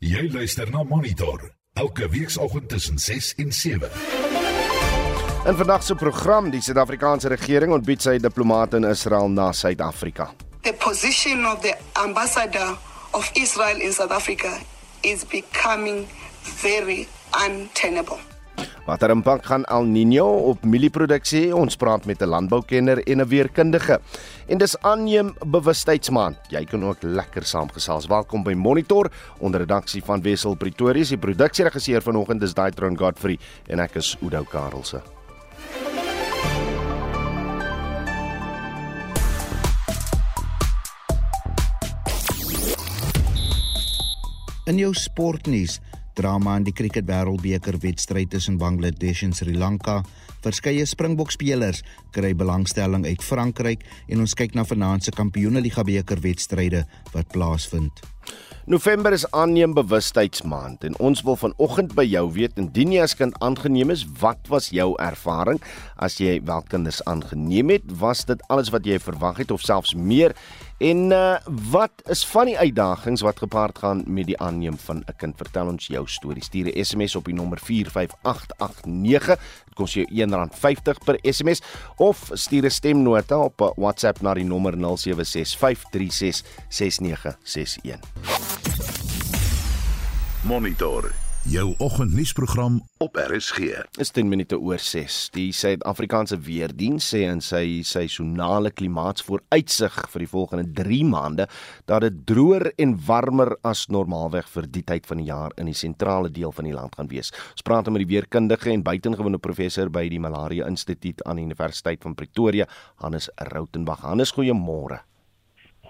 Jy luister na Monitor elke weekoggend tussen 6 en 7. In vandag se program, die Suid-Afrikaanse regering ontbied sy diplomate in Israel na Suid-Afrika. The position of the ambassador of Israel in South Africa is becoming very untenable. Watter impak gaan El Niño op mielieproduksie hê? Ons praat met 'n landboukenner en 'n weerkundige. En dis aanneem bewustheidsmaand. Jy kan ook lekker saamgesels. Welkom by Monitor onder redaksie van Wessel Pretorius. Die produksieregisseur vanoggend is Daitron Godfrey en ek is Udo Karlse. In jou sportnuus, drama in die Cricket Wêreldbeker wedstryd tussen Bangladesh en Sri Lanka, verskeie Springbok spelers kry belangstelling uit Frankryk en ons kyk na vanaand se Kampioenligga beker wedstryde wat plaasvind. November is aanneem bewustheidsmaand en ons wil vanoggend by jou weet indien jy as kind aangeneem is, wat was jou ervaring as jy wel kinders aangeneem het? Was dit alles wat jy verwag het of selfs meer? En uh, wat is van die uitdagings wat gepaard gaan met die aanneem van 'n kind? Vertel ons jou storie. Stuur 'n SMS op die nommer 45889. Dit kos jou R1.50 per SMS of stuur 'n stemnota op 'n WhatsApp na die nommer 0765366961. Monitor jou oggendnuusprogram op RSG. Is 10 minute oor 6. Die Suid-Afrikaanse Weerdiens sê in sy seisonale klimaatsvooruitsig vir die volgende 3 maande dat dit droër en warmer as normaalweg vir die tyd van die jaar in die sentrale deel van die land gaan wees. Ons praat met die weerkundige en buitengewone professor by die Malaria Instituut aan die Universiteit van Pretoria, Hannes Rautenbach. Hannes, goeiemôre.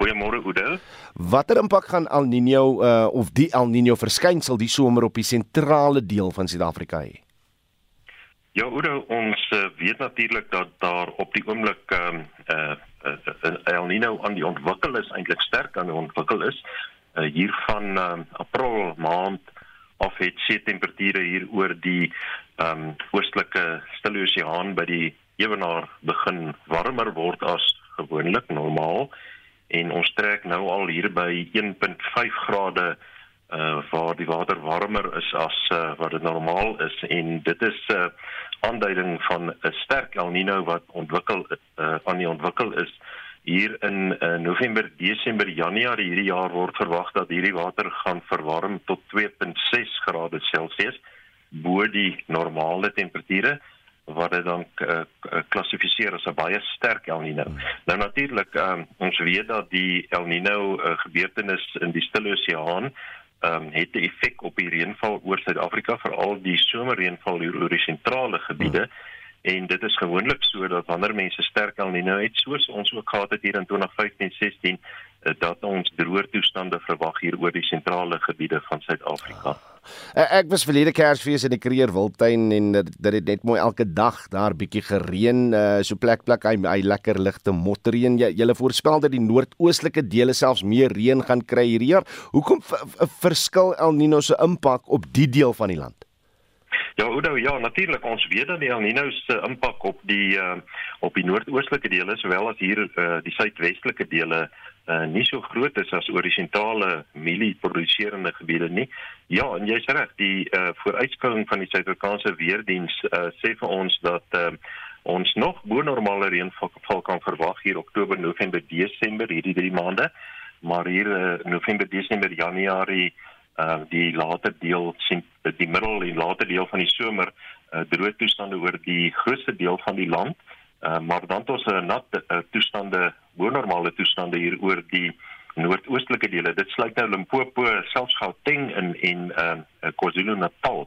Goeiemôre Oude. Watter impak gaan El Niño uh, of die El Niño verskynsel die somer op die sentrale deel van Suid-Afrika hê? Ja, Oude, ons uh, weet natuurlik dat daar op die oomblik ehm uh, uh, uh, El Niño aan die ontwikkel is, eintlik sterk aan die ontwikkel is. Uh, hier van uh, April maand af het see temperature hier oor die ehm um, oostelike Stille Oseaan by die ewenaar begin warmer word as gewoonlik normaal en ons trek nou al hier by 1.5 grade uh waar die water warmer is as uh, wat dit normaal is. En dit is 'n uh, aanduiding van 'n sterk El Niño wat ontwikkel uh aan die ontwikkel is. Hier in uh, November, Desember, Januarie hierdie jaar word verwag dat hierdie water gaan verwarm tot 2.6 grade Celsius bo die normale temperature wat dit dan uh, klassifiseer as 'n baie sterk El Niño. Hmm. Nou natuurlik, um, ons weet dat die El Niño uh, gebeurtenis in die Stille Oseaan ehm um, het 'n effek op die reënval oor Suid-Afrika, veral die somerreënval hier oor die sentrale gebiede. Hmm. En dit is gewoonlik so dat wanneer mense sterk El Niño het, soos ons ook gehad het hier in 2015-16, uh, dat ons droër toestande verwag hier oor die sentrale gebiede van Suid-Afrika. Ah. Uh, ek was verlede Kersfees in die Kreer Wildtuin en dit het net mooi elke dag daar bietjie gereën, uh, so plek plek hy, hy lekker ligte motreën. Jy jy voorspel dat die noordoostelike dele selfs meer reën gaan kry hierdie jaar. Hoekom verskil El Niño se impak op die deel van die land? Ja, Oudo, ja, natuurlik ons weet dat die El Niño se impak op die uh, op die noordoostelike dele sowel as hier uh, die suidwestelike dele uh, nie so groot is as sentrale mielieproduserende gebiede nie. Ja, en jy's reg, die uh, vooruitskouing van die Suid-Afrikaanse weerdiens uh, sê vir ons dat uh, ons nog bo normale reënval kan verwag hier Oktober, November, Desember hierdie 3 maande, maar hier uh, November, Desember, Januarie uh die later deel die middel en later deel van die somer uh droë toestande oor die grootste deel van die land. Uh maar dan het ons 'n nat uh, toestande bonormale toestande hier oor die noordoostelike dele. Dit sluit nou Limpopo, selfs Gauteng in en uh, KwaZulu-Natal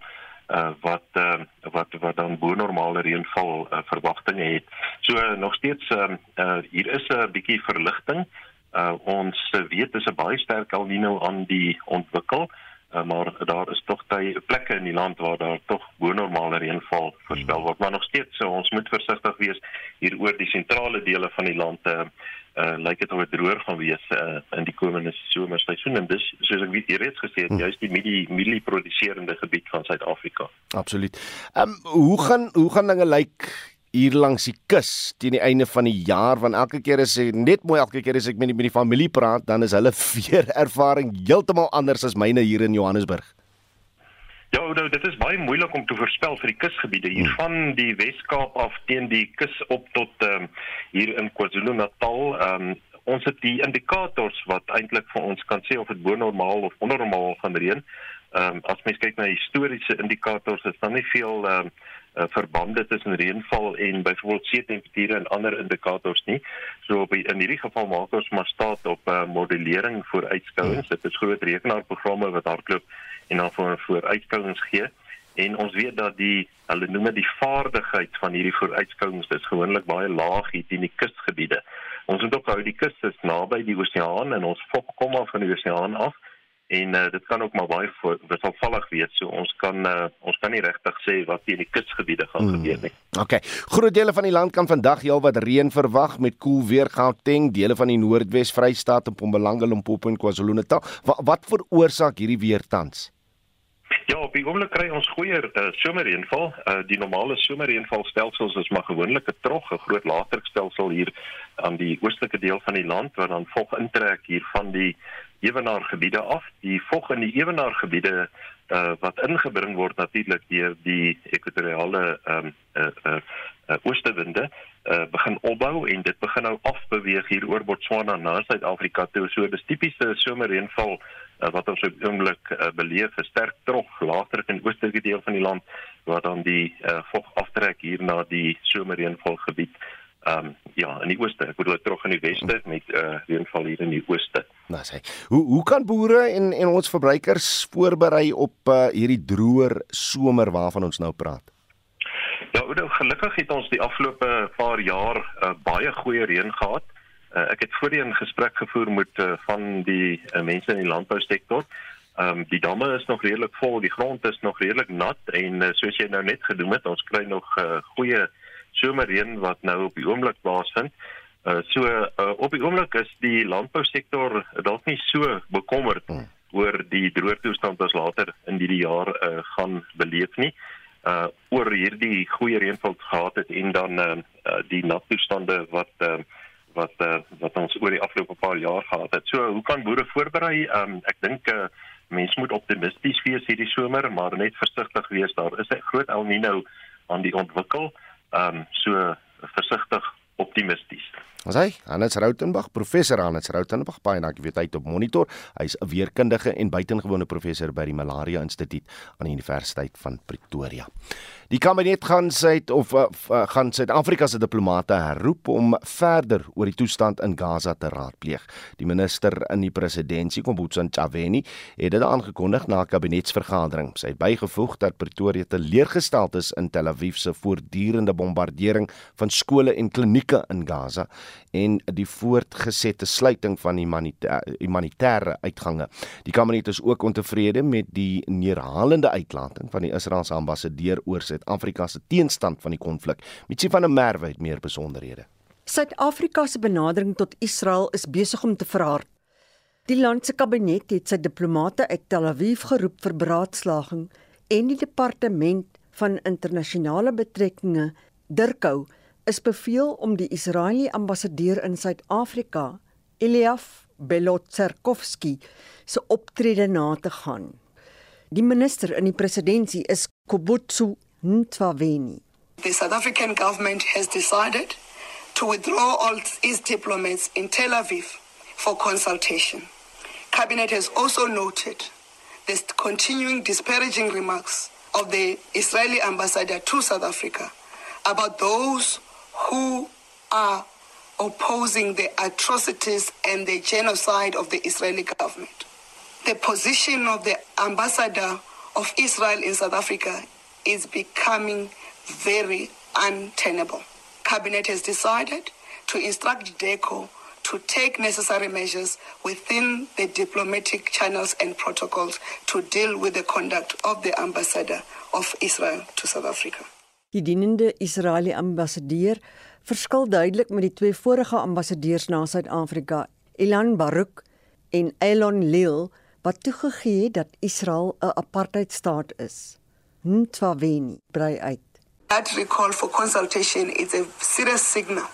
uh wat uh, wat wat dan bonormale reënval uh, verwagtinge het. So uh, nog steeds uh, uh, hier is 'n bietjie verligting. Uh ons weet dis 'n baie sterk El Niño aan die ontwikkel. Uh, maar daar is tog baie plekke in die land waar daar tog bonormale reënval voorspel word maar nog steeds so ons moet versigtig wees hier oor die sentrale dele van die land uh, uh lyk dit of dit droër gaan wees uh in die komende somerseisoen en dis soos ek weet jy reeds gesê het hmm. juist die milie milie produseerende gebied van Suid-Afrika. Absoluut. Ehm um, hoe gaan hoe gaan dinge lyk hier langs die kus teen die einde van die jaar want elke keer as ek net mooi elke keer as ek met die, met die familie praat dan is hulle weer ervaring heeltemal anders as myne hier in Johannesburg. Ja, nou, dit is baie moeilik om te voorspel vir die kusgebiede hier hmm. van die Wes-Kaap af teen die kus op tot ehm um, hier in KwaZulu-Natal. Ehm um, ons het die indikators wat eintlik vir ons kan sê of dit bo normaal of onder normaal gaan reën. Ehm um, as mens kyk na historiese indikators is daar nie veel ehm um, uh, verbande tussen reënval en byvoorbeeld see temperature en ander indikators nie. So op in hierdie geval maak ons maar staat op uh, modellering vir uitskouings. Dit is groot rekenaarprogramme wat hardloop en dan vir vooruitskouings gee. En ons weet dat die hulle noem dit die vaardigheid van hierdie vooruitskouings is gewoonlik baie laag hier in die kusgebiede. Ons moet ook hou die kus is naby die oseaan en ons fok kom af van die oseaan af en uh, dit kan ook maar baie wisselvallig wees. So ons kan uh, ons kan nie regtig sê wat in die kusgebiede gaan hmm. gebeur nie. OK. Groot dele van die land kan vandag heel wat reën verwag met koel cool weer Gauteng, dele van die Noordwes Vrystaat en Mpumalanga, Limpopo en KwaZulu-Natal. Wat, wat veroorsaak hierdie weer tans? Ja, op die oomblik kry ons goeie uh, somerreënval. Uh, die normale somerreënvalstelsels is maar gewoonlik 'n trog, 'n groot laagdrukstelsel hier aan die oostelike deel van die land wat dan volg intrek hier van die ewenaargebiede af. Die vog in die ewenaargebiede uh, wat ingebring word natuurlik deur die ekwatoriale ehm um, uh, uh, uh, oostewinde uh, begin opbou en dit begin nou afbeweeg hier oor Botswana na Suid-Afrika toe. So dis tipiese somerreënval uh, wat ons op oomblik uh, beleef, 'n sterk trog later in oostelike deel van die land wat dan die uh, vog aftrek hier na die somerreënvalgebied. Ehm um, ja, in die ooste, ek bedoel terug in die weste met uh reënval hier in die ooste. Nou sê, hoe hoe kan boere en en ons verbruikers voorberei op uh hierdie droër somer waarvan ons nou praat? Ja, nou, gelukkig het ons die afgelope paar jaar uh, baie goeie reën gehad. Uh, ek het voorheen gesprek gevoer met uh, van die uh, mense in die landbousektor. Ehm um, die damme is nog redelik vol, die grond is nog redelik nat en uh, soos jy nou net gedoen het, ons kry nog uh, goeie somerreën wat nou op die oomblik plaasvind. Uh so uh, op die oomblik is die landbousektor dalk nie so bekommerd hmm. oor die droogtoestand as later in hierdie jaar uh, gaan beleef nie. Uh oor hierdie goeie reënval gehad het en dan uh, die nattoestande wat uh, wat uh, wat ons oor die afgelope paar jaar gehad het. So hoe kan boere voorberei? Um ek dink uh, mense moet optimisties wees hierdie somer, maar net versigtig wees. Daar is 'n groot El Niño aan die ontwikkel. Um so versigtig optimisties. Ons hy, Hannes Rautenbach, professor Hannes Rautenbach, baie dankie vir tyd op monitor. Hy's 'n weerkundige en buitengewone professor by die Malaria Instituut aan die Universiteit van Pretoria. Die kabinet gaan Suid of uh, gaan Suid-Afrika se diplomate herroep om verder oor die toestand in Gaza te raadpleeg. Die minister in die presidentskap, Kombutsa Ntshavheni, het dit aangekondig na 'n kabinetsvergadering. Sy het bygevoeg dat Pretoria teleurgestel is in Tel Aviv se voortdurende bombardering van skole en klinieke in Gaza en die voortgesette sluiting van humanitêre uitgange. Die kabinet is ook ontevrede met die neerhalende uitlating van die Israeliese ambassadeur oor Suid-Afrika se teenstand van die konflik. Mitsi van der Merwe het meer besonderhede. Suid-Afrika se benadering tot Israel is besig om te verhard. Die land se kabinet het sy diplomate uit Tel Aviv geroep vir beraadslaging en die departement van internasionale betrekkinge, Dirkou, is beveel om die Israeliese ambassadeur in Suid-Afrika, Eliaf Belotsarkovsky, se optrede na te gaan. Die minister in die presidentskap is Kobutsu Ntwaveni. The South African government has decided to withdraw all its diplomats in Tel Aviv for consultation. Cabinet has also noted the continuing disparaging remarks of the Israeli ambassador to South Africa about those who are opposing the atrocities and the genocide of the Israeli government. The position of the ambassador of Israel in South Africa is becoming very untenable. Cabinet has decided to instruct DECO to take necessary measures within the diplomatic channels and protocols to deal with the conduct of the ambassador of Israel to South Africa. Die dienende Israeliese ambassadeur verskil duidelik met die twee vorige ambassadeurs na Suid-Afrika, Ilan Baruch en Elon Lil, wat toegegee het dat Israel 'n apartheidstaat is. Ntshaveni brei uit. That recall for consultation is a serious signal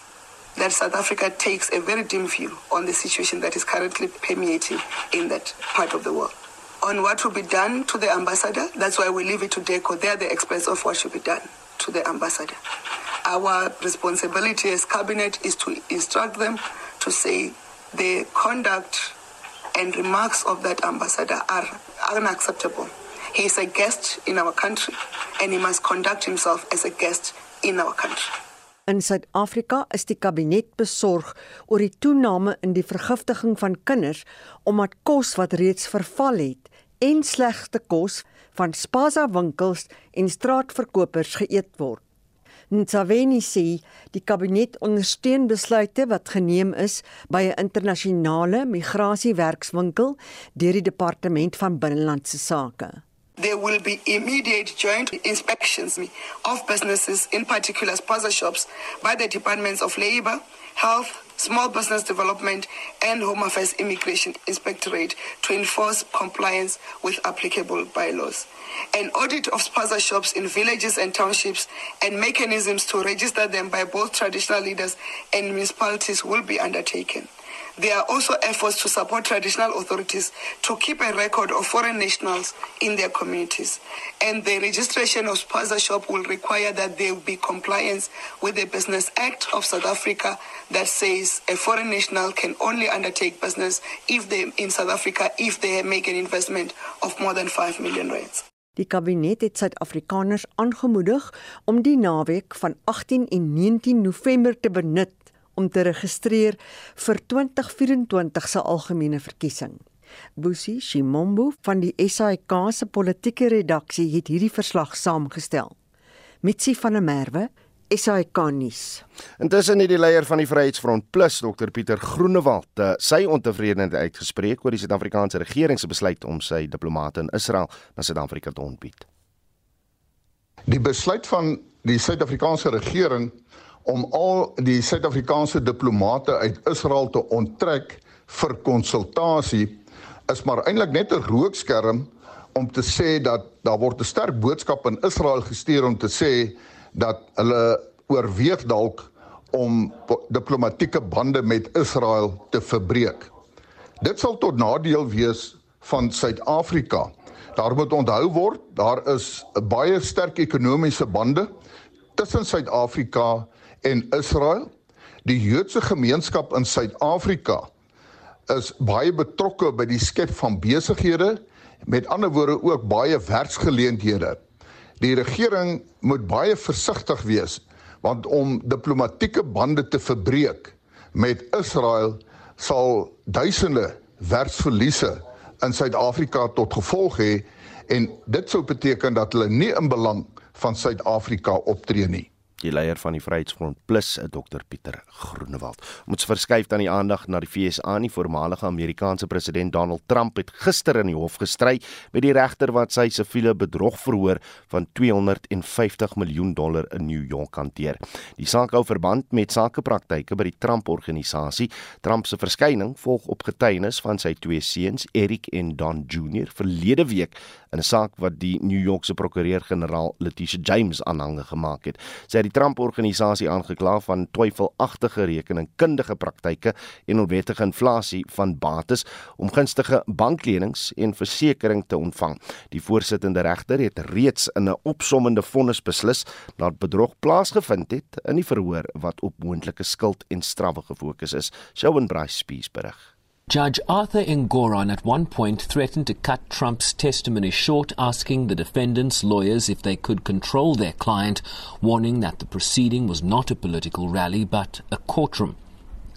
that South Africa takes a very dim view on the situation that is currently permeating in that part of the world. On what will be done to the ambassador, that's why we leave it to DECO. They're the experts of what should be done to the ambassador. Our responsibility as cabinet is to instruct them to say the conduct and remarks of that ambassador are unacceptable. He is a guest in our country and he must conduct himself as a guest in our country. In Suid-Afrika is die kabinet besorg oor die toename in die vergiftiging van kinders omdat kos wat reeds verval het en slegte kos van spaza winkels en straatverkopers geëet word. Ntsaveni sê die kabinet ondersteun besluite wat geneem is by 'n internasionale migrasiewerkswinkel deur die departement van binnelandse sake. There will be immediate joint inspections of businesses, in particular spaza shops, by the Departments of Labour, Health, Small Business Development, and Home Affairs Immigration Inspectorate to enforce compliance with applicable bylaws. An audit of spaza shops in villages and townships and mechanisms to register them by both traditional leaders and municipalities will be undertaken. There are also efforts to support traditional authorities to keep a record of foreign nationals in their communities. And the registration of spaza shop will require that there be compliance with the Business Act of South Africa that says a foreign national can only undertake business if they in South Africa if they make an investment of more than 5 million rands. Die kabinet het Suid-Afrikaners aangemoedig om die naweek van 18 en 19 November te benut om te registreer vir 2024 se algemene verkiesing. Busi Shimombo van die SAK se politieke redaksie het hierdie verslag saamgestel. Mitsi van der Merwe SAK nuus. Intussen het die leier van die Vryheidsfront Plus, Dr Pieter Groenewald, eh, sy ontevredenheid uitgespreek oor die Suid-Afrikaanse regering se besluit om sy diplomate in Israel na Suid-Afrika te ontbied. Die besluit van die Suid-Afrikaanse regering om al die Suid-Afrikaanse diplomate uit Israel te onttrek vir konsultasie is maar eintlik net 'n rookskerm om te sê dat daar word 'n sterk boodskap in Israel gestuur om te sê dat hulle oorweeg dalk om diplomatieke bande met Israel te verbreek. Dit sal tot nadeel wees van Suid-Afrika. Daar moet onthou word, daar is baie sterk ekonomiese bande tussen Suid-Afrika en Israel. Die Joodse gemeenskap in Suid-Afrika is baie betrokke by die skep van besighede, met ander woorde ook baie werksgeleenthede. Die regering moet baie versigtig wees want om diplomatieke bande te verbreek met Israel sal duisende werksverliese in Suid-Afrika tot gevolg hê en dit sou beteken dat hulle nie in belang van Suid-Afrika optree nie die leier van die Vryheidsfront Plus, Dr Pieter Groenewald. Ons verskuif dan die aandag na die FSA. Die voormalige Amerikaanse president Donald Trump het gister in die hof gestry met die regter wat sy siviele bedrog verhoor van 250 miljoen dollar in New York hanteer. Die saak hou verband met sakepraktyke by die Trump-organisasie. Trump se verskyning volg op getuienis van sy twee seuns, Eric en Don Jr, verlede week in 'n saak wat die New Yorkse prokureur-generaal Letitia James aanhange gemaak het. Sy het die Trump-organisasie aangekla van twyfelagtige rekeningkundige praktyke en onwettige inflasie van bates om gunstige banklenings en versekerings te ontvang. Die voorsittende regter het reeds in 'n opsommende vonnis beslis dat bedrog plaasgevind het in die verhoor wat op moontlike skuld en strawwe gefokus is. Shaun Bryce Spies berig. Judge Arthur Ngoran at one point threatened to cut Trump's testimony short, asking the defendant's lawyers if they could control their client, warning that the proceeding was not a political rally but a courtroom.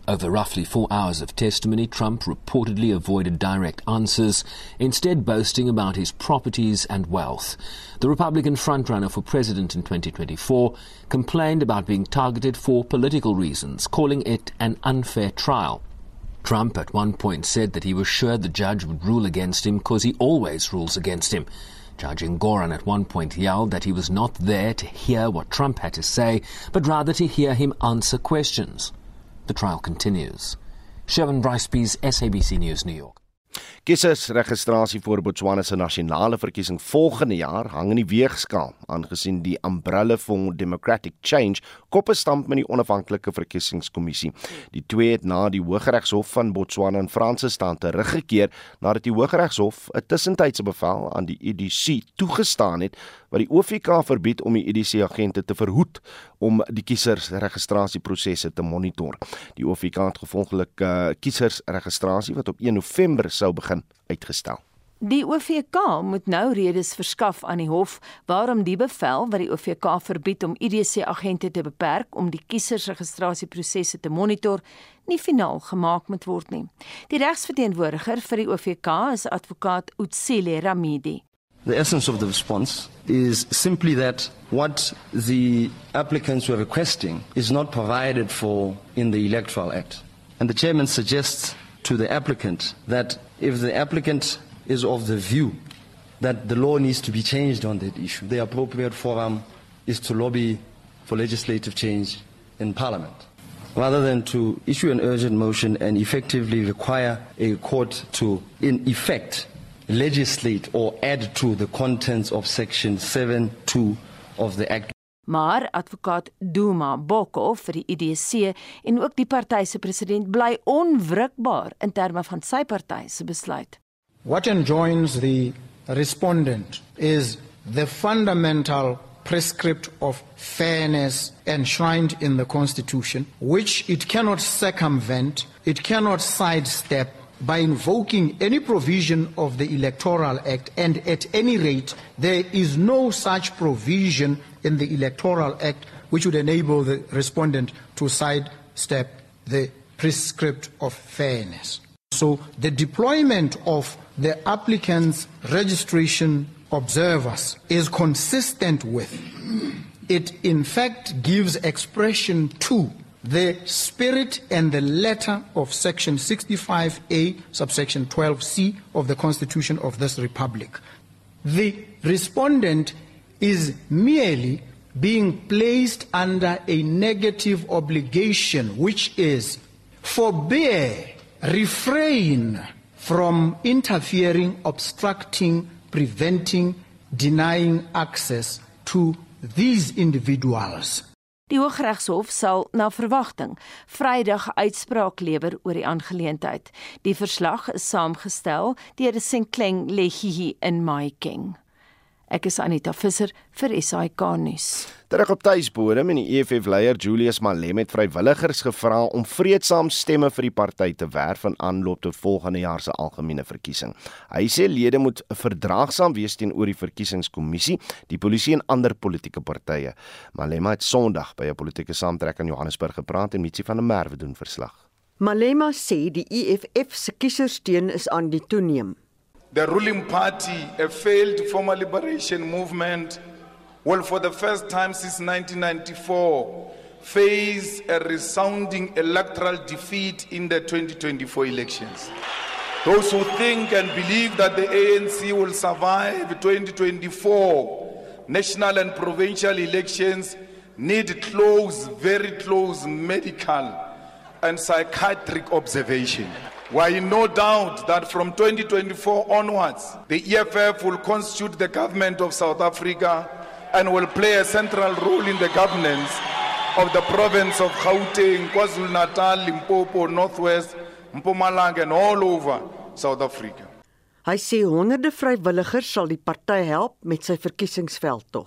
Over roughly four hours of testimony, Trump reportedly avoided direct answers, instead boasting about his properties and wealth. The Republican frontrunner for president in 2024 complained about being targeted for political reasons, calling it an unfair trial. Trump at one point said that he was sure the judge would rule against him because he always rules against him. Judge Goran at one point yelled that he was not there to hear what Trump had to say, but rather to hear him answer questions. The trial continues. Sherwin Brycebees, SABC News, New York. Kiesersregistrasie vir Botswana se nasionale verkiesing volgende jaar hang in die weegskaal aangesien die Umbrella for Democratic Change koppe stamp met die onafhanklike verkiesingskommissie. Die twee het na die Hooggeregshof van Botswana in Franse stand teruggekeer nadat die Hooggeregshof 'n tussentydse bevel aan die EDC toegestaan het wat die OFK verbied om die EDC agente te verhoed om die kiesersregistrasieprosesse te monitor. Die OFK het gevolglik uh, kiesersregistrasie wat op 1 November sou begin uitgestel. Die OVK moet nou redes verskaf aan die hof waarom die bevel wat die OVK verbied om IDC agente te beperk om die kiesersregistrasieprosesse te monitor nie finaal gemaak moet word nie. Die regsverteenwoordiger vir die OVK is advokaat Utsile Ramidi. The essence of the response is simply that what the applicants were requesting is not provided for in the Electoral Act. And the chairman suggests to the applicant that if the applicant is of the view that the law needs to be changed on that issue, the appropriate forum is to lobby for legislative change in Parliament. Rather than to issue an urgent motion and effectively require a court to, in effect, legislate or add to the contents of Section 7.2 of the Act. Maar advokaat Duma Boko vir die IDC en ook die party se president bly onwrikbaar in terme van sy party se besluit. What enjoins the respondent is the fundamental prescript of fairness enshrined in the Constitution, which it cannot circumvent, it cannot sidestep by invoking any provision of the Electoral Act, and at any rate, there is no such provision in the Electoral Act which would enable the respondent to sidestep the prescript of fairness. So the deployment of the applicant's registration observers is consistent with. It, in fact, gives expression to the spirit and the letter of Section 65A, subsection 12C of the Constitution of this Republic. The respondent is merely being placed under a negative obligation, which is forbear, refrain from interfering, obstructing, preventing, denying access to these individuals. Die Hooggeregshof sal na verwagting Vrydag uitspraak lewer oor die aangeleentheid. Die verslag is saamgestel deur Senkleng Lehihi in Mahikeng. Ek is Anita Visser vir SAK nuus. Terug op tuisbodem en die EFF leier Julius Malem het vrywilligers gevra om vreedsaam stemme vir die party te werf in aanloop tot volgende jaar se algemene verkiesing. Hy sê lede moet verdraagsaam wees teenoor die verkiesingskommissie, die polisie en ander politieke partye. Malema het Sondag by 'n politieke saamtrek in Johannesburg gepraat en Mitsi van der Merwe doen verslag. Malema sê die EFF se kiesersteun is aan die toeneem. The ruling party, a failed former liberation movement, will for the first time since 1994 face a resounding electoral defeat in the 2024 elections. Those who think and believe that the ANC will survive 2024 national and provincial elections need close, very close medical and psychiatric observation. We are in no doubt that from 2024 onwards, the EFF will constitute the government of South Africa and will play a central role in the governance of the province of Gauteng, KwaZulu-Natal, Limpopo, Northwest, Mpumalanga and all over South Africa. Hy sê honderde vrywilligers sal die party help met sy verkiesingsveldtog.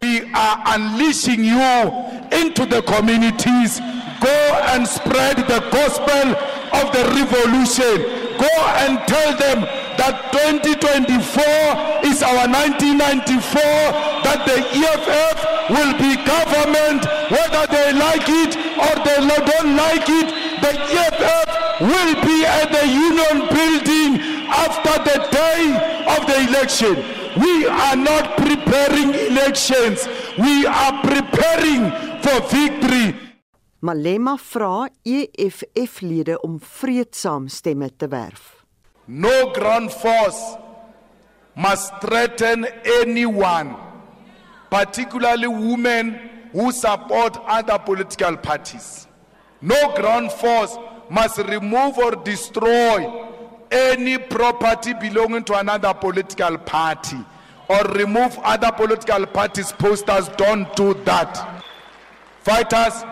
We are unleashing you into the communities. Go and spread the gospel of the revolution. Go and tell them that 2024 is our 1994, that the EFF will be government, whether they like it or they don't like it. The EFF will be at the Union building after the day of the election. We are not preparing elections. We are preparing for victory. Malema vra EFF-lede om vreedsaam stemme te werf. No ground force must threaten anyone, particularly women who support other political parties. No ground force must remove or destroy any property belonging to another political party or remove other political parties' posters. Don't do that. Fighters,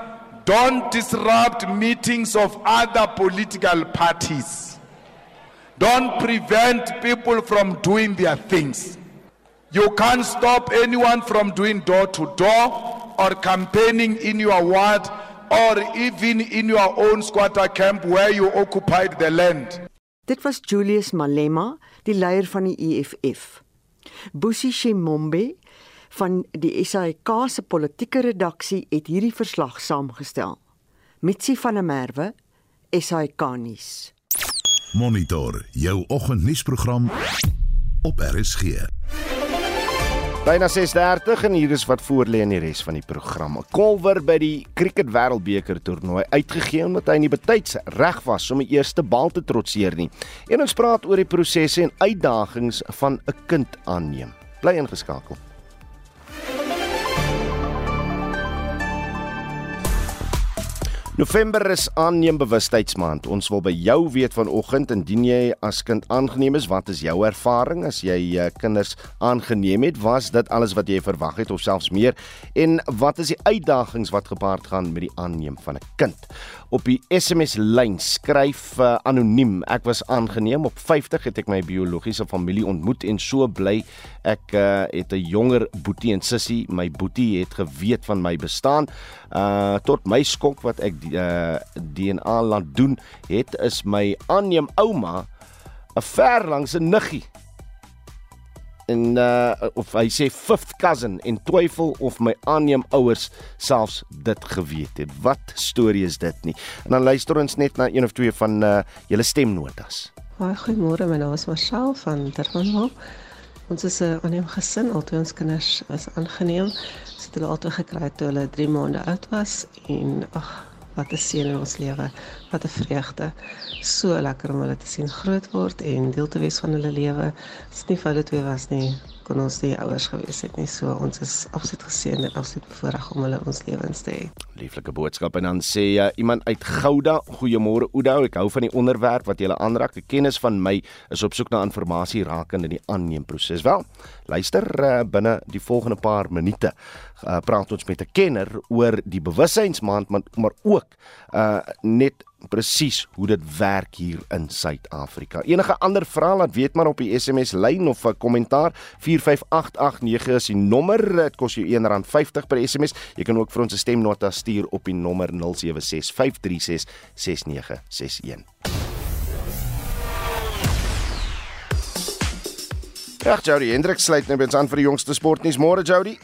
don't disrupt meetings of other political parties. Don't prevent people from doing their things. You can't stop anyone from doing door to door or campaigning in your ward or even in your own squatter camp where you occupied the land. Dit was Julius Malema, die leier van die EFF. Busi Shimombe van die SAK se politieke redaksie het hierdie verslag saamgestel. Mitsi van der Merwe, SAK nuus. Monitor jou oggendnuusprogram op RSG. Byna 6:30 en hier is wat voor lê in die res van die program. 'n Kolwer by die Cricket Wêreldbeker toernooi uitgegee omdat hy nie betyds reg was om die eerste bal te trotseer nie. En ons praat oor die prosesse en uitdagings van 'n kind aanneem. Bly ingeskakel. November is aanneem bewustheidsmaand. Ons wil by jou weet vanoggend indien jy as kind aangeneem is, wat is jou ervaring as jy uh, kinders aangeneem het? Was dit alles wat jy verwag het of selfs meer? En wat is die uitdagings wat gepaard gaan met die aanneem van 'n kind? Op die SMS lyn skryf uh, anoniem: Ek was aangeneem op 50 het ek my biologiese familie ontmoet en so bly ek uh, het 'n jonger boetie en sussie. My boetie het geweet van my bestaan. Uh tot my skok wat ek uh, DNA laat doen het is my aanneem ouma 'n ver langs 'n niggie en uh, of hy sê fifth cousin en twyfel of my aanneem ouers selfs dit geweet het. Wat storie is dit nie? En dan luister ons net na een of twee van uh, julle stemnotas. Haai, goeiemôre, my naam is Marcel van Durbanville. Ons is 'n aanneem gesin, albei ons kinders is aangeneem. Ons het hulle altyd gekry toe hulle 3 maande oud was en ag, wat 'n seën in ons lewe, wat 'n vreugde. So lekker om hulle te sien groot word en deel te wees van hulle lewe. Dit is nie vir hulle twee was nie, kon ons nie ouers gewees het nie. So ons is absoluut geseën en absoluut bevoorreg om hulle ons lewens te hê. Lieflike boodskap en dan sê uh, iemand uit Gouda, goeiemôre Oudo, ek hou van die onderwerp wat jy aanraak. 'n Kennis van my is op soek na inligting rakende die aanneemproses. Wel, luister uh, binne die volgende paar minute uh, praat ons met 'n kenner oor die bewussynsmaand maar ook uh, net presies hoe dit werk hier in Suid-Afrika. Enige ander vrae laat weet maar op die SMS lyn of 'n kommentaar 45889 is die nommer. Dit kos jou R1.50 per SMS. Jy kan ook vir ons 'n stemnota stuur op die nommer 0765366961. Ja, Jody Hendrik sluit nou by ons aan vir die jongste sportnuus. Môre Jody.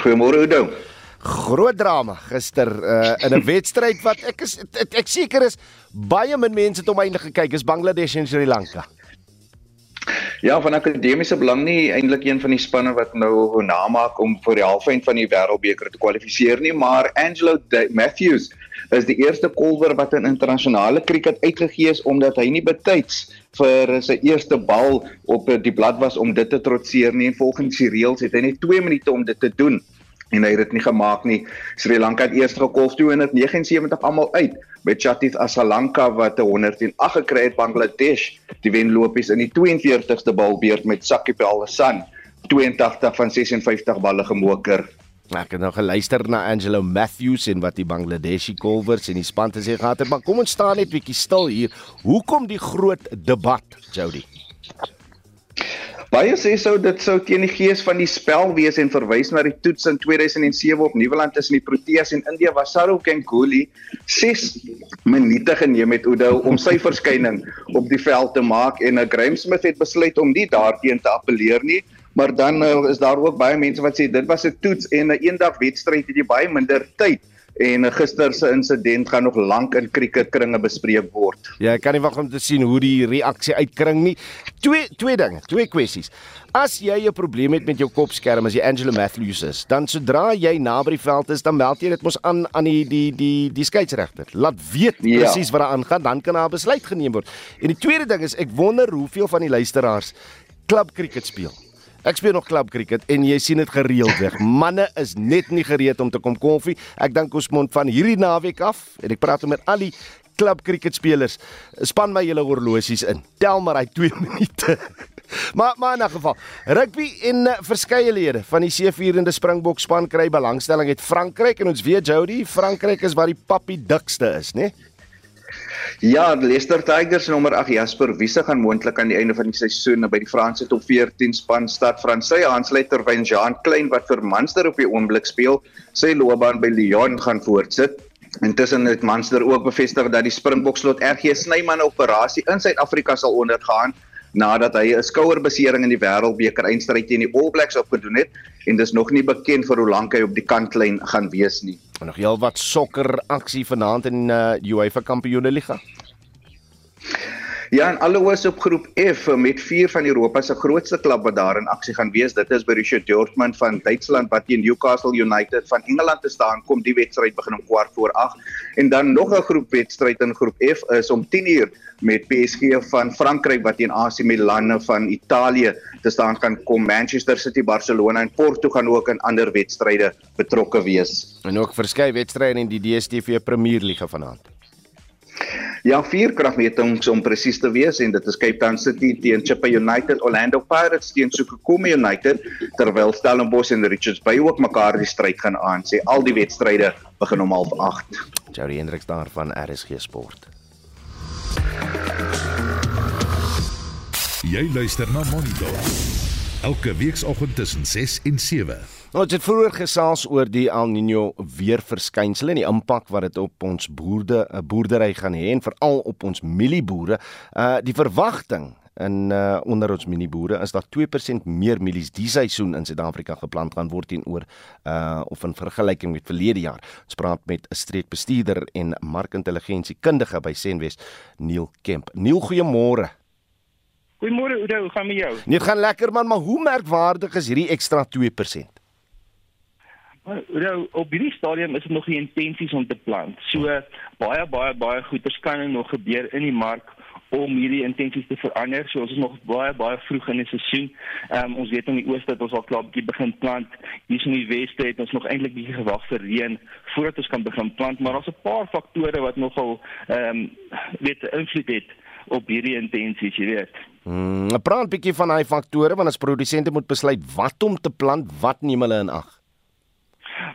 Goeiemôre Oudo. Groot drama gister uh, in 'n wedstryd wat ek is ek, ek seker is baie min mense het om einde gekyk is Bangladesh en Sri Lanka. Ja, van akademiese belang nie eintlik een van die spanne wat nou namaak om vir die halfeind van die Wêreldbeker te kwalifiseer nie, maar Angelo Matthews is die eerste kolwer wat in internasionale kriket uitgegee is omdat hy nie betyds vir sy eerste bal op die blad was om dit te trotseer nie en volgens die reëls het hy net 2 minute om dit te doen en hy het dit nie gemaak nie. Sri Lanka het eers gekolf 279 almal uit met Chatith Asalanka wat 108 gekry het Bangladesh. Die wenlopies in die 42ste balbeurt met Sakib Al-Hasan 82 van 56 balle gemoker. Ek het nou geluister na Angelo Matthews en wat die Bangladeshi kolwers en die span te sê gehad het, maar kom ons staan net bietjie stil hier. Hoekom die groot debat, Jody? Baie sê sou dit sou teen die gees van die spel wees en verwys na die toets in 2007 op Nieuweland tussen die Proteas en India waar Saurav Ganguly 6 minute geneem het om sy verskyning op die veld te maak. En uh, Graham Smith het besluit om nie daarteen te appeleer nie maar dan uh, is daar ook baie mense wat sê dit was 'n toets en 'n uh, eendag wedstryd het jy baie minder tyd en gister se insident gaan nog lank in kriketkringe bespreek word. Ja, ek kan nie wag om te sien hoe die reaksie uitkring nie. Twee twee dinge, twee kwessies. As jy 'n probleem het met jou kopskerm as jy Angela Matthews is, dan sodra jy naby die veld is, dan meld jy dit mos aan aan die die die die skeieregter. Laat weet ja. presies wat daar aangaan, dan kan daar 'n besluit geneem word. En die tweede ding is ek wonder hoeveel van die luisteraars klub kriket speel. Ek speel nog klub cricket en jy sien dit gereeld weg. Manne is net nie gereed om te kom koffie. Ek dink ons moet van hierdie naweek af en ek praat met al die klub cricketspelers, span my julle horlosies in. Tel maar hy 2 minute. Maar maar in 'n geval, rugby en uh, verskeie lede van die C4de Springbok span kry belangstelling uit Frankryk en ons weet Jody, Frankryk is waar die pappie dikste is, né? Nee? Ja, Leicester Tigers nommer 8 Jasper Wiese gaan moontlik aan die einde van die seisoen by die Franse top 14 span stad Fransy aansluit terwyl Jean Klein wat vir Munster op die oomblik speel, sy loopbaan by Lyon gaan voortsit. Intussen het Munster ook bevestig dat die Springbok slot RG Snyman operasie in Suid-Afrika sal ondergaan nadat hy 'n skouerbesering in die Wêreldbeker eindstryd teen die All Blacks opgedoen het en dis nog nie bekend vir hoe lank hy op die kantlyn gaan wees nie. En nog heelwat sokker aksie vanaand in uh, UEFA Kampioenligga. Ja, en alles op groep F met vier van Europa se grootste klub wat daar in aksie gaan wees. Dit is Borussia Dortmund van Duitsland wat teen Newcastle United van Engeland te staan kom. Die wedstryd begin om kwart voor 8 en dan nog 'n groepwedstryd in groep F is om 10uur met PSG van Frankryk wat teen AC Milan van Italië te staan gaan kom. Manchester City, Barcelona en Porto gaan ook in ander wedstryde betrokke wees. En ook verskeie wedstryde in die DStv Premier League vanaand. Ja, vier kragmetings om presies te wees en dit is Cape Town City teen Chippa United, Orlando Pirates teen Sukukumi United, terwyl Stellenbosch en Richards Bay ook mekaar die stryd gaan aan. Sê al die wedstryde begin om 08:30. Jerry Hendriks daar van RSG Sport. Jy luister na Monitor. Elke weekoggend tussen 6 en 7. Nou, ons het vroeër gesels oor die El Niño weerverskynsel en die impak wat dit op ons boerde eh, boerdery gaan hê en veral op ons mielieboere. Uh die verwagting in uh onder ons mielieboere is dat 2% meer mielies die seisoen in Suid-Afrika geplant gaan word teenoor uh of in vergelyking met verlede jaar. Ons praat met 'n streekbestuurder en markintelligensiekundige by Senwes, Neil Kemp. Neil, goeiemôre. Goeiemôre Oudo, hoe gaan met jou? Nee, gaan lekker man, maar hoe merkwaardig is hierdie ekstra 2%? Nou op hierdie stadium is dit nog nie intensies om te plant. So baie baie baie goeders kan nog gebeur in die mark om hierdie intensies te verander. So ons is nog baie baie vroeg in die seisoen. Ehm um, ons weet in die ooste dat ons al klaar bietjie begin plant. Hier in die weste het ons nog eintlik bietjie gewag vir reën voordat ons kan begin plant, maar daar's 'n paar faktore wat nogal ehm um, weet invloed het op hierdie intensies, jy weet. Hmm, praat 'n bietjie van daai faktore want as produsente moet besluit wat om te plant, wat neem hulle in ag?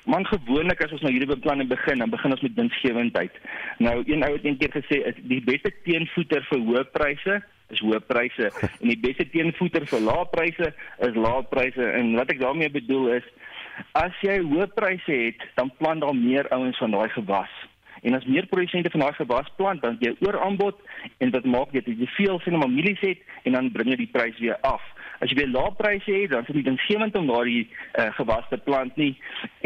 Man gewoonlik as ons nou hierdie beplanning begin, dan begin ons met winsgewendheid. Nou een ou het eendag gesê die beste teenvoeter vir hoë pryse is hoë pryse en die beste teenvoeter vir lae pryse is lae pryse. En wat ek daarmee bedoel is as jy hoë pryse het, dan plant daar meer ouens van daai gewas. En as meer produsente van daai gewas plant, dan jy ooraanbod en dit maak dit jy veel sien om mielies het en dan bring jy die prys weer af as jy weer lae pryse het, dan is dit nie gewend om daardie uh, gewas te plant nie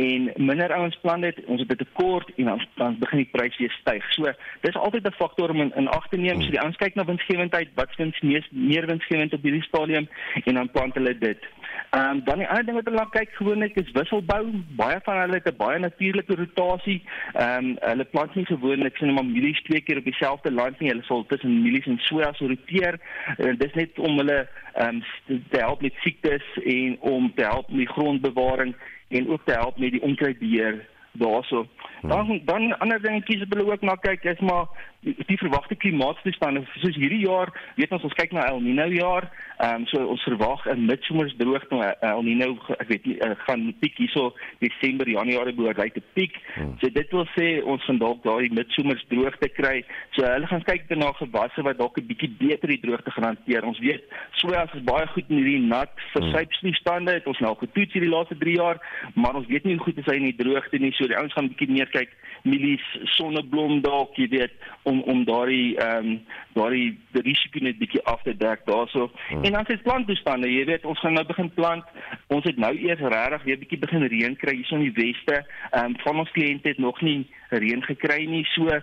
en minder ouens plant dit, ons het 'n tekort en dan dan begin die pryse weer styg. So, dis altyd 'n faktor om in, in ag te neem. So die ouens kyk na winsgewendheid, wat wins mees meer winsgewend op hierdie stadium en dan plant hulle dit. Ehm um, dan die ander ding wat hulle kyk gewoonlik is wisselbou. Baie van hulle het 'n baie natuurlike rotasie. Ehm um, hulle plant nie gewoonlik sien maar mielies twee keer op dieselfde land nie. Hulle sal tussen mielies en soja roteer. Uh, dis net om hulle ehm um, te help met siektes en om te help met grondbewaring en ook te help met die onkruidbeheer daarso. Hmm. Dan dan ander dingetjies wat hulle ook na kyk is maar die, verwagte klimaatstoestande soos hierdie jaar, weet ons ons kyk na El Niño jaar. Ehm um, so ons verwag 'n midsomers droogte uh, El Niño ek weet nie uh, gaan piek hierso Desember Januarie behoort hy te piek. Hmm. So dit wil sê ons gaan dalk daai midsomers droogte kry. So hulle gaan kyk na gewasse wat dalk 'n bietjie beter die droogte gaan hanteer. Ons weet soja is baie goed in hierdie nat versuipstoestande. Het ons nou getoets hierdie laaste 3 jaar, maar ons weet nie hoe goed is hy in die droogte nie. So die ouens gaan bietjie meer kyk mielies, sonneblom dalk, jy weet, om om daardie ehm um, daardie risiko net bietjie af te dek daarso. Hmm. En dan se plantbestande, jy weet, ons gaan nou begin plant. Ons het nou eers regtig weer bietjie begin reën kry hier in die weste. Ehm um, van ons kliënte het nog nie reën gekry nie. So, ehm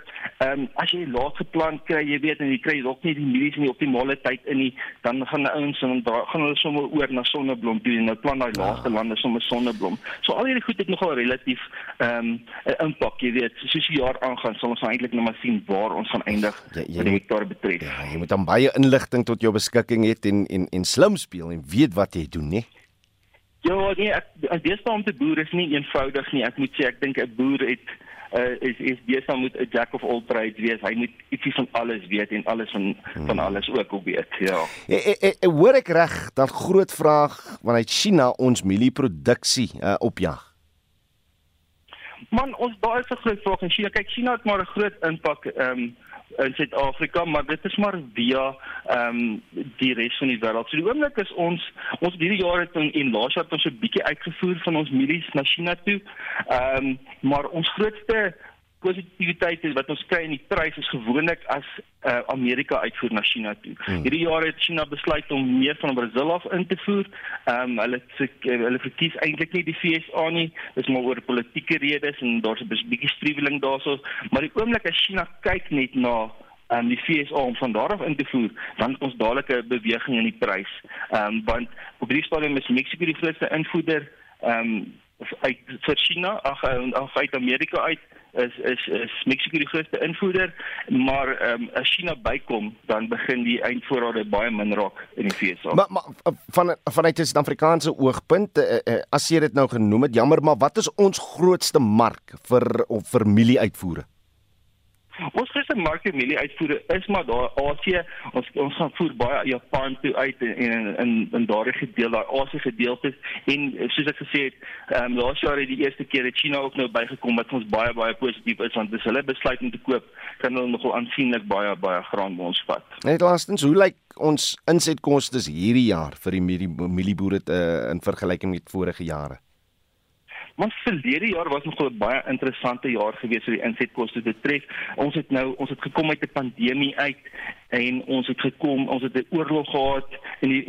um, as jy laat geplant kry, jy weet en jy kry ook nie die mielies in die optimale tyd in nie, dan gaan die ouens en dan gaan hulle sommer oor na sonneblom toe en nou plant daai laaste ah. lande sommer sonneblom. So al hierdie goed het nogal relatief ehm um, 'n impak, jy weet. Soos die jaar aangaan, sal ons nou eintlik net maar sien waar ons gaan eindig ja, met die hektaar betref. Ja, jy moet dan baie inligting tot jou beskikking hê en en en slim speel en weet wat jy doen, né? Ja, nee, ek deesdae om te boer is nie eenvoudig nie. Ek moet sê ek dink 'n boer het uh, is is besig met 'n jack of all trades wees. Hy moet ietsie van alles weet en alles van hmm. van alles ook weet. Ja. E, e, e, e, hoor ek reg dat groot vraag vanuit China ons mielieproduksie uh, opjag? Man, ons daar is 'n groot vraag in China. Kyk, China het maar 'n groot impak ehm um, in Suid-Afrika, maar dit is maar via ehm um, die res van die wêreld. So die oomblik is ons ons hierdie jaar het in, in laas jaar het ons 'n bietjie uitgevoer van ons mielies na China toe. Ehm um, maar ons grootste positiwiteit wat ons kry in die prys is gewoonlik as uh, Amerika uitvoer na China toe. Hmm. Hierdie jaar het China besluit om meer van Brasil af in te voer. Ehm um, hulle hulle verkies eintlik nie die FSA nie. Dis maar oor politieke redes en daar's 'n bietjie struweling daarso, maar die oomblik as China kyk net na en um, die FSA om van daar af in te voer, dan het ons dadelik 'n beweging in die prys. Ehm um, want op hierdie stadium is Mexiko die grootste invoerder ehm um, uit vir China ag af uit Amerika uit is is is Mexiko die grootste invoerder, maar ehm um, as China bykom, dan begin die eindvoorrade baie min raak in die FSA. Maar maar van vanuit 'n Suid-Afrikaanse oogpunt, uh, uh, as jy dit nou genoem het, jammer, maar wat is ons grootste mark vir vir mielie-uitvoere? Ons grootste markemilie uitvoere is maar daar Asië. Ons ons gaan voer baie Japan toe uit en in in daardie gedeelte, daai Asië gedeelte en soos ek gesê het, ehm um, laas jaar het die eerste keer het China ook nou bygekom wat ons baie baie positief is want as hulle besluit om te koop, kan hulle nogal aansienlik baie baie graan by ons vat. Net laastens, hoe lyk ons insetkoste hierdie jaar vir die mielieboere uh, in vergelyking met vorige jare? Want verlede jaar was nog 'n baie interessante jaar gewees vir die insetkoste betref. Ons het nou ons het gekom uit 'n pandemie uit en ons het gekom, ons het 'n oorlog gehad in die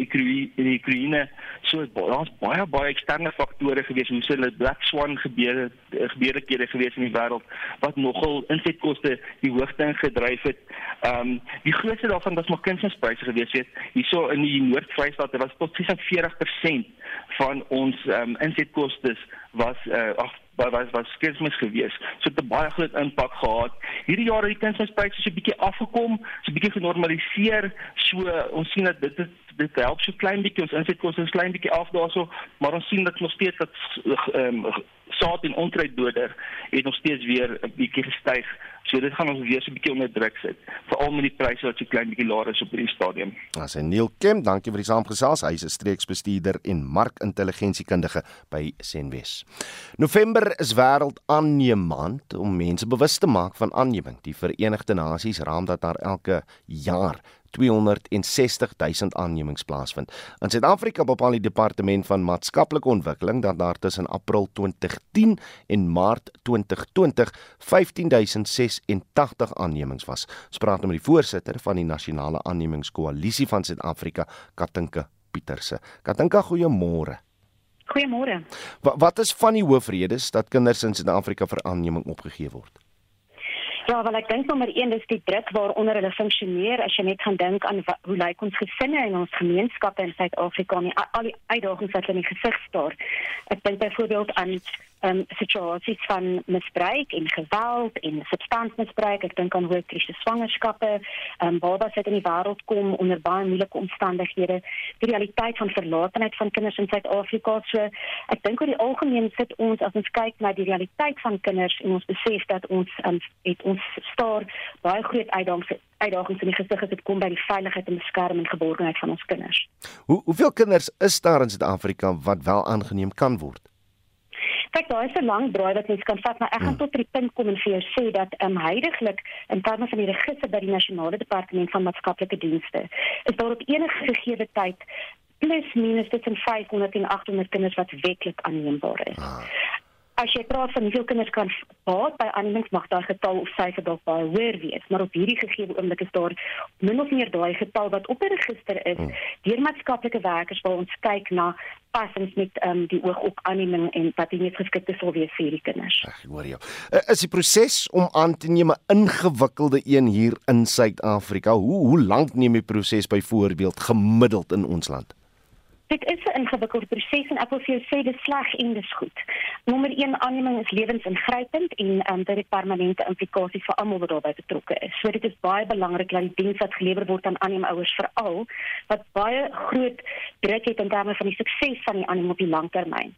in die Oekraïne. So daar's baie baie eksterne faktore gewees, hoe hulle Black Swan gebeure gebeurekhede gewees in die wêreld wat nogal insetkoste die hoogte ingedryf het. Ehm um, die grootste daarvan was maar kunsmispryse gewees het. Hierso in die Noord-Vrystaat was tot 46% van ons ehm um, insetkoste was uh, ag wat was was skielik gewees. So het 'n baie groot impak gehad. Hierdie jaar het die kunsmispryse so 'n bietjie afgekom, so 'n bietjie genormaliseer. So ons sien dat dit dit help so klein bietjie ons insetkoste is klein bietjie af daarso, maar ons sien dat nog steeds dat ehm um, saad en onkruiddoder het nog steeds weer 'n bietjie gestyg. So dit gaan ons weer so 'n bietjie onder druk sit, veral met die pryse wat so klein bietjie laer is op hierdie stadium. As en Neil Kim, dankie vir die saamgesels. Hy is 'n streeksbestuurder en markintelligensiekundige by Senwes. November is wêreld aanneem maand om mense bewus te maak van aanneming. Die Verenigde Nasies raam dat daar elke jaar 260 000 aannemings plaasvind. In Suid-Afrika bepaal die Departement van Maatskaplike Ontwikkeling dat daar tussen April 2010 en Maart 2020 15086 aannemings was. Ons praat nou met die voorsitter van die Nasionale Aannemingskoalisie van Suid-Afrika, Katinka Pieterse. Katinka, goeiemôre. Goeiemôre. Wat, wat is van die hoofredes dat kinders in Suid-Afrika vir aanneming opgegee word? Ja, wel ek dink nommer 1 is die druk waaronder hulle funksioneer as jy net gaan dink aan hoe lyk ons gesinne en ons gemeenskappe in Suid-Afrika en al die uitdagings wat hulle in die gesig staar. Ek dink byvoorbeeld aan um, situasies van misbruik en geweld en substansmisbruik. Ek dink aan hoëkritiese swangerskappe, um, babas wat in die wêreld kom onder baie moeilike omstandighede, die realiteit van verlatenheid van kinders in Suid-Afrika. So ek dink oor die algemeen sit ons as ons kyk na die realiteit van kinders en ons besef dat ons um, het ons staar baie groot uitdagings uitdagings in die gesig as dit kom by die veiligheid en beskerming en geborgenheid van ons kinders. Hoe hoeveel kinders is daar in Suid-Afrika wat wel aangeneem kan word? Kyk, daar is 'n lang draai wat mens kan vat, maar ek gaan hmm. tot die punt kom en vir jou sê dat ehm um, heidaglik in terme van die register by die Nasionale Departement van Maatskaplike Dienste is daar op enige gegee tyd plus minus tussen 500 en 800 kinders wat wetlik aanneembaar is. Ah as jy praat van hoeveel kinders kan baat by aannemings mag daai getal of syfer dalk baie hoër wees maar op hierdie gegee oomblik is daar min of meer daai getal wat op 'n register is hmm. deur maatskaplike werkers waar ons kyk na passings met um, die oog op aanneming en wat nie geskikte sou wees vir die kinders. Ag, hoor jou. Uh, is die proses om aan te neem 'n ingewikkelde een hier in Suid-Afrika? Hoe hoe lank neem die proses byvoorbeeld gemiddeld in ons land? Dit is 'n ingewikkelde proses en ek wil vir jou sê dis sleg en dis goed. Nommer 1 aanneming is lewensingrypend en um, dit het permanente implikasies vir almal wat daarbey betrokke is. So dit is baie belangrik dat die diens wat gelewer word aan aannemouers veral wat baie groot druk het in terme van die sukses van die aanneming op die langtermyn.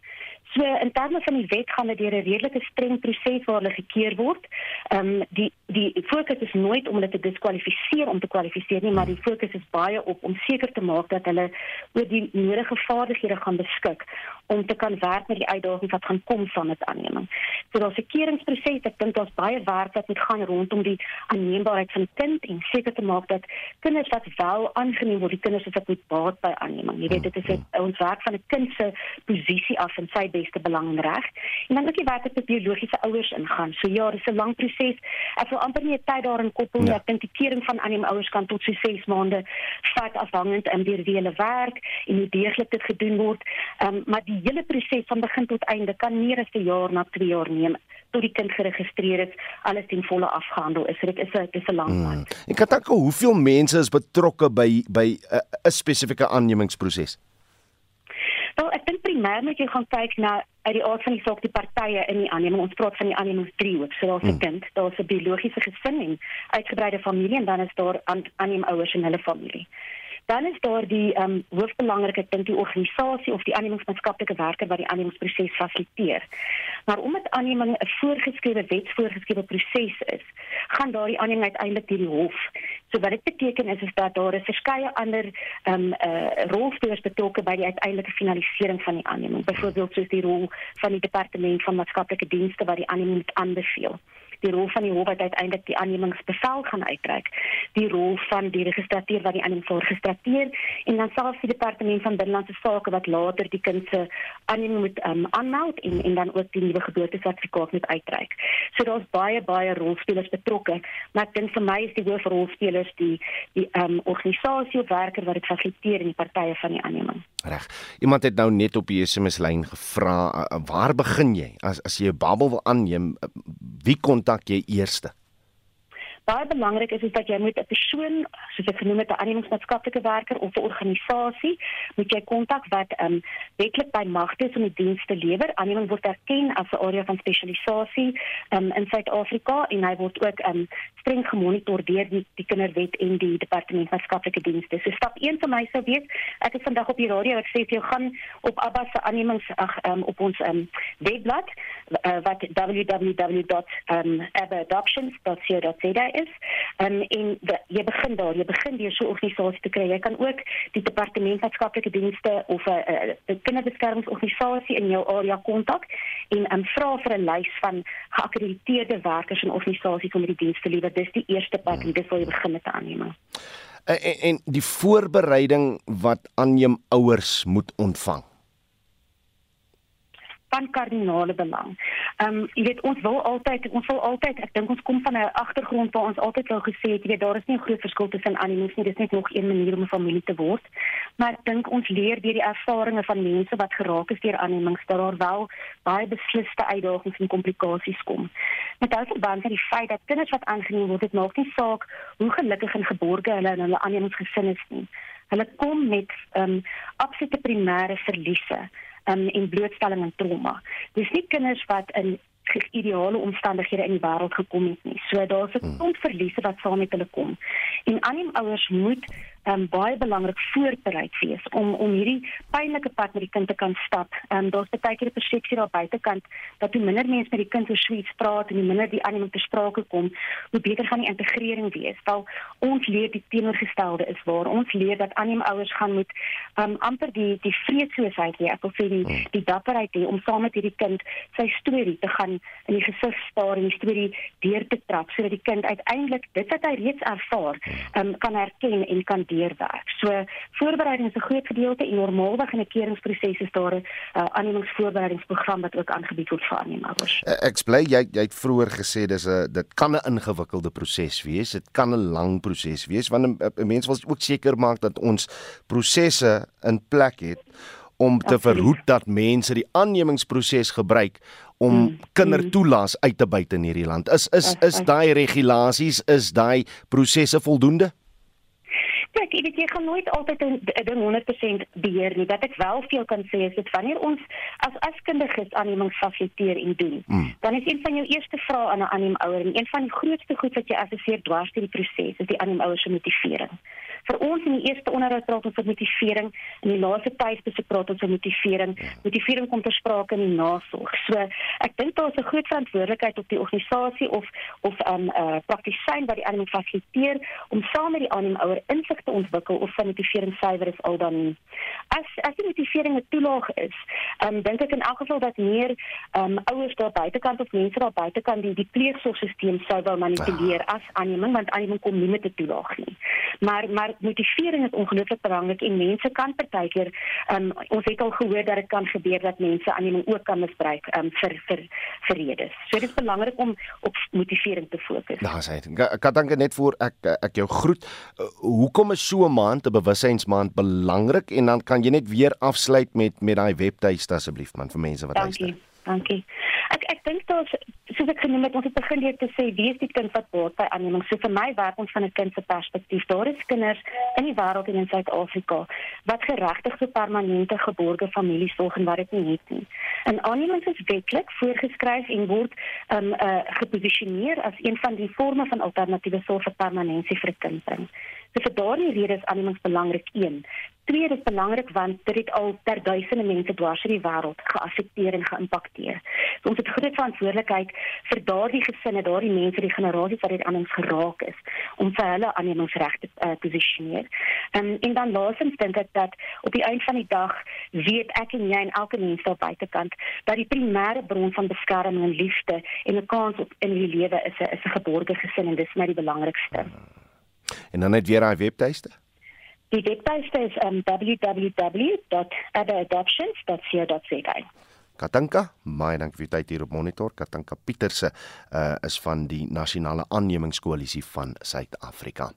So in terme van die wet gaan dit deur 'n redelike streng proses waar hulle gekeer word. Ehm um, die die fokus is nooit om hulle te diskwalifiseer om te kwalifiseer nie, maar die fokus is baie op om seker te maak dat hulle oor die nodige vaardighede gaan beskik om te kan werk met die uitdagings wat gaan kom van dit aanneming. So daar's 'n keringproses, ek dink daar's baie werk wat moet gaan rondom die aanneembaarheid van kind en seker te maak dat kinders wat wel aangeneem word, die kinders wat moet baat by aanneming. Jy weet dit is 'n ons werk van 'n kind se posisie af en sy beste belang en reg. En dan ook die werk met biologiese ouers ingaan. So ja, dis 'n lang proses. Ek wil amper nie 'n tyd daarin koppel nie. Ja. Ek dink die kering van aanneemouers kan tot so 6 maande vat afhangend van wie hulle werk en hoe deeglik dit gedoen word. Ehm um, maar die hele proses van begin tot einde kan meer as 'n jaar na 2 jaar neem tot die kind geregistreer is, alles ten volle afgehandel is. Dit is 'n dis 'n lang pad. Hmm. En Kataka, hoeveel mense is betrokke by by 'n uh, spesifieke aannemingsproses? Wel, ek dink primêr moet jy gaan kyk na uit die aard van die saak die partye in die aanneming. Ons praat van die aannemingstrio. So daar's 'n hmm. kind, daar's 'n biologiese gesin en uitgebreide familie en dan is daar aannemouers en hulle familie dan is daar die ehm um, hoofbelangrike ding die organisasie of die aannemingsmaatskaplike werker wat die aannemingsproses fasiliteer. Maar omdat aanneming 'n voorgeskrewe wetsvoorgeskrewe proses is, gaan daardie aanneming uiteindelik deur die hof. So wat dit beteken is is dat daar is verskeie ander ehm um, eh uh, rolspelers betrokke by die uiteindelike finalisering van die aanneming. Byvoorbeeld soos die rol van die departement van maatskaplike dienste wat die aanneming moet aanbeveel die rol van die hof wat uiteindelik die aannemingsbevel gaan uitreik, die rol van die registrateur wat die aanneming voorgestrateer en dan selfs die departement van binnelandse sake wat later die kind se aanneming moet um, aanmeld en en dan ook die nuwe geboortesertifikaat moet uitreik. So daar's baie baie rolspelers betrokke, maar ek dink vir my is die hoofrolspelers die die um, organisasie of werker wat dit fasiliteer in die partye van die aanneming. Reg. Iemand het nou net op die SMS lyn gevra, uh, waar begin jy as as jy 'n babbel wil aanneem, uh, wie kontak jy eerste? Baie belangrik is is dat jy moet 'n persoon, soos ek genoem het, 'n aannemingsmaatskaplike werker of 'n organisasie, moet jy kontak wat ehm um, wetlik by magte is om die diens te lewer. Aanneming word erken as 'n area van spesialisasie ehm um, in Suid-Afrika en hy word ook ehm um, streng gemonitor deur die die kinderwet en die departement maatskaplike dienste. So stap 1 vir my sou wees, ek het vandag op die radio ek sê jy gaan op Abba se aannemings ag ehm um, op ons ehm um, webblad uh, wat www.abadoptions.co.za is. Um, en de, jy begin daar, jy begin deur so 'n organisasie te kry. Jy kan ook die departement maatskaplike dienste of uh, uh, kinderbeskermingsorganisasie in jou area kontak en um, vra vir 'n lys van geakkrediteerde werkers en organisasies om die diens te lewer. Dis die eerste pad en dis waar jy begin met aanneming. En, en die voorbereiding wat aanneem ouers moet ontvang van kardinale belang. Ehm um, jy weet ons wil altyd ons wil altyd ek dink ons kom van 'n agtergrond waar ons altyd wou gesê het jy weet daar is nie 'n groot verskil tussen animals nie dis net nog een manier om 'n familie te word. Maar ek dink ons leer deur die ervarings van mense wat geraak is deur animals dat daar wel baie besliste uitdagings en komplikasies kom. Met daardie verband met die feit dat kinders wat aangeneem word dit maak nie saak hoe gelukkig en geborge hulle in hulle animals gesin is nie. Hulle kom met ehm um, absolute primêre verliese um, en blootstelling aan trauma. Dis nie kinders wat in ideale omstandighede in die wêreld gekom het nie. So daar's 'n hmm. klomp verliese wat saam met hulle kom. En aanneem ouers moet um, baie belangrik voorbereid wees om om hierdie pynlike pad met die kind te kan stap. Ehm um, daar's baie keer 'n persepsie daar buitekant dat hoe minder mense met die kind oor sweet praat en hoe minder die aanneming te sprake kom, hoe beter gaan die integrering wees. Wel ons leer die teenoorgestelde is waar ons leer dat aannemouers gaan moet ehm um, amper die die vreedsoosheid hê. Ek wil sê die hmm. die dapperheid hê om saam met hierdie kind sy storie te gaan in die gesig staar en die storie deur te trap sodat die kind uiteindelik dit wat hy reeds ervaar, ehm um, kan herken en kan deurwerk. So voorbereiding is 'n groot gedeelte en normaalweg in 'n keringsproses is daar 'n uh, aannemingsvoorbereidingsprogram wat ook aangebied word vir aannemers. Uh, ek bly jy jy het vroeër gesê dis 'n dit kan 'n ingewikkelde proses wees. Dit kan 'n lang proses wees want 'n mens wil ook seker maak dat ons prosesse in plek het om te verhoed dat mense die aannemingsproses gebruik om mm, kindertoelaas mm. uit te buite in hierdie land. Is is is daai regulasies, is daai prosesse voldoende? Kyk, jy weet jy gaan nooit altyd 'n ding 100% beheer nie. Wat ek wel veel kan sê is dit wanneer ons as askundiges aannemings fasiliteer en doen, mm. dan is een van jou eerste vrae aan 'n aannemouer en een van die grootste goed wat jy assesseer dwars deur die proses is die aannemouer se motivering vir ons in die eerste onderhoud praat ons oor motivering en die laaste tyd spesifiek praat ons oor motivering. Motivering kom ter sprake in die nasorg. So ek dink daar is 'n groot verantwoordelikheid op die organisasie of of 'n um, uh, praktisyn wat die aanneming fasiliteer om saam met die aannemouer insig te ontwikkel of sy motivering suiwer is al dan nie. As as die motivering 'n toelaag is, um, dink ek in elk geval dat meer um, ouers daar buitekant of mense daar buitekant die die pleegsorgstelsel sou wou manipuleer ah. as aanneming want aanneming kom nie met 'n toelaag nie. Maar maar motivering is ongelooflik belangrik en mense kan partykeer um, ons het al gehoor dat dit kan gebeur dat mense aanneming ook kan misbruik um, vir vir vir redes. So dit is belangrik om op motivering te fokus. Ja, sê ek. Kan dankie net voor ek ek jou groet. Uh, hoekom is so 'n maand 'n bewussynsmaand belangrik en dan kan jy net weer afsluit met met daai webtuiste asseblief man vir mense wat luister. Dankie. Dankie. Dink daar's soos ek genoem het, ons het begin deur te sê wie is die kind wat baat by aanneming. So vir my werk ons van 'n kind se perspektief. Daar is kinders in die wêreld en in Suid-Afrika wat geregtig vir permanente geborge familiesorg en wat dit nie het nie. En aanneming is wetlik voorgeskryf en word um uh, geposisioneer as een van die forme van alternatiewe sorg vir permanensie vir 'n kind bring. So vir daardie rede is aannemings belangrik 1. Tweede is belangrik want dit het al ter duisende mense dwars in die wêreld geaffekteer en geïmpakteer. So ons het groot verantwoordelikheid vir daardie gesinne, daardie mense, die generasies wat dit aannemings geraak is om vir hulle aannemingsregte uh, posisioneer. Um, en dan laasens dink ek dat op die einde van die dag weet ek en jy en elke mens daar buitekant dat die primêre bron van beskerming en liefde en 'n kans op in die lewe is 'n is 'n geborge gesin en dis my die belangrikste. En dan net weer daai webtuiste. Die webtuiste is um, www.adoptions.co.za. Katanka, my dank vir tyd hier op monitor. Katanka Pieterse uh, is van die Nasionale Aannemingskoalisie van Suid-Afrika.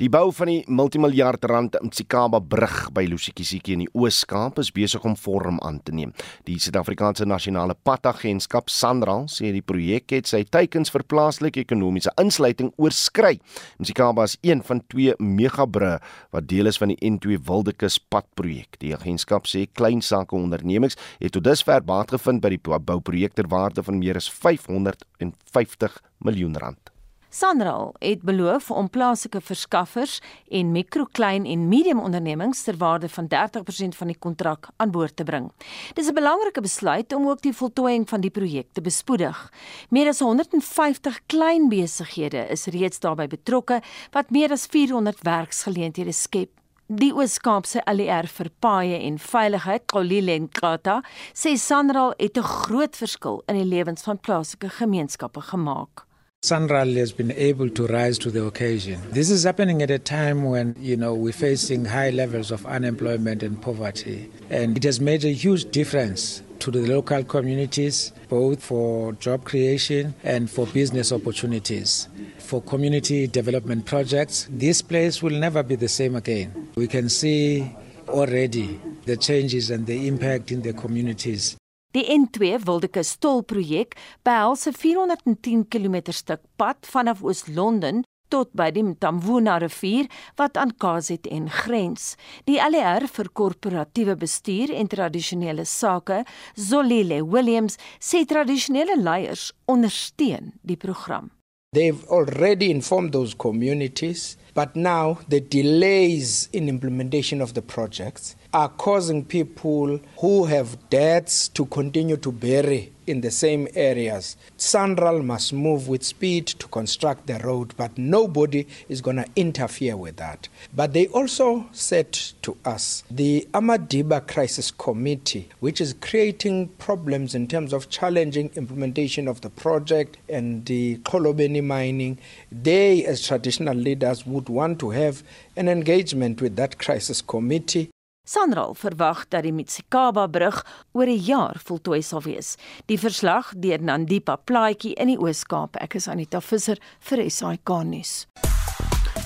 Die bou van die multimiljard rand Mtsikaba brug by Lusikisiki in die Oos-Kaap is besig om vorm aan te neem. Die Suid-Afrikaanse Nasionale Padagentskap SANRAL sê die projek het sy teikens vir plaaslike ekonomiese insluiting oorskry. Mtsikaba is een van twee megabrûe wat deel is van die N2 Wildekus padprojek. Die agentskap sê klein sake ondernemings het tot dusver baat gevind by die bouprojek ter waarde van meer as 550 miljoen rand. Sanral het beloof om plaaslike verskaffers en mikro, klein en medium ondernemings ter waarde van 30% van die kontrak aan boord te bring. Dis 'n belangrike besluit om ook die voltooiing van die projek te bespoedig. Meer as 150 klein besighede is reeds daarbey betrokke wat meer as 400 werksgeleenthede skep. Die Oos-Kaapse e vir paaie en veiligheid, Kolile en Kata, sê Sanral het 'n groot verskil in die lewens van plaaslike gemeenskappe gemaak. Sunral has been able to rise to the occasion. This is happening at a time when, you know, we're facing high levels of unemployment and poverty. And it has made a huge difference to the local communities, both for job creation and for business opportunities. For community development projects, this place will never be the same again. We can see already the changes and the impact in the communities. Die N2 Wildekus tolprojek behels 'n 410 km stuk pad vanaf Oos-London tot by die Mtamvuna rivier wat aan KZN grens. Die LER vir korporatiewe bestuur en tradisionele sake, Zolile Williams, sê tradisionele leiers ondersteun die program. They've already informed those communities, but now the delays in implementation of the projects are causing people who have debts to continue to bury in the same areas. Sandral must move with speed to construct the road, but nobody is going to interfere with that. But they also said to us the Amadiba Crisis Committee, which is creating problems in terms of challenging implementation of the project and the Kolobeni mining, they, as traditional leaders, would want to have an engagement with that crisis committee Sanral verwag dat die Mitsikaba brug oor 'n jaar voltooi sal wees. Die verslag deur Nandipa Plaatjie in die Oos-Kaap. Ek is Anita Visser vir SAK nuus.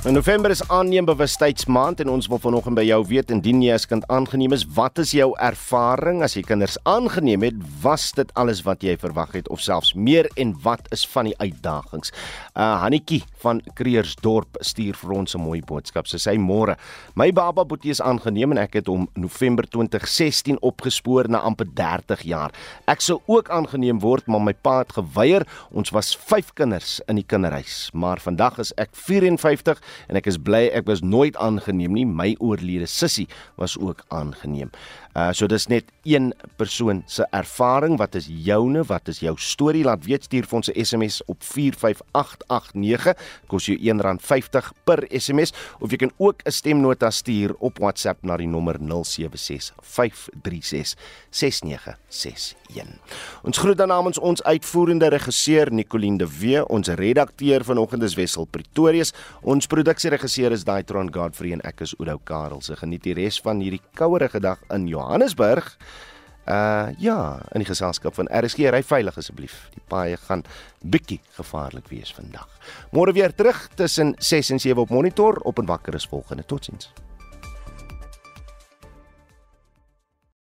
In November is aanneem bewustheidsmaand en ons wil vanoggend by jou weet indien jy as kind aangeneem is, wat is jou ervaring as jy kinders aangeneem het? Was dit alles wat jy verwag het of selfs meer en wat is van die uitdagings? Uh Hannetjie van Kreersdorp stuur vir ons 'n mooi boodskap. Sy sê môre, my baba Boetie is aangeneem en ek het hom November 2016 opgespoor na amper 30 jaar. Ek sou ook aangeneem word, maar my pa het geweier. Ons was 5 kinders in die kinderhuis, maar vandag is ek 54 en ek is bly ek was nooit aangeneem nie. My oorlede sussie was ook aangeneem. Uh so dis net een persoon se ervaring. Wat is joune? Wat is jou storie? Laat weet stuur vir ons 'n SMS op 45889. Kos jou R1.50 per SMS of jy kan ook 'n stemnota stuur op WhatsApp na die nommer 0765366961. Ons groet dan namens ons uitvoerende regisseur Nicoline de Wee, ons redakteur vanoggend is Wessel Pretorius, ons produksieregisseur is Daitron Godfrey en ek is Oudo Karel. Se geniet die res van hierdie kouerige dag in jou Johannesburg. Uh ja, in die geselskap van RSG ry veilig asseblief. Die paaie gaan bietjie gevaarlik wees vandag. Môre weer terug tussen 6 en 7 op monitor op en wakker is volgende. Totsiens.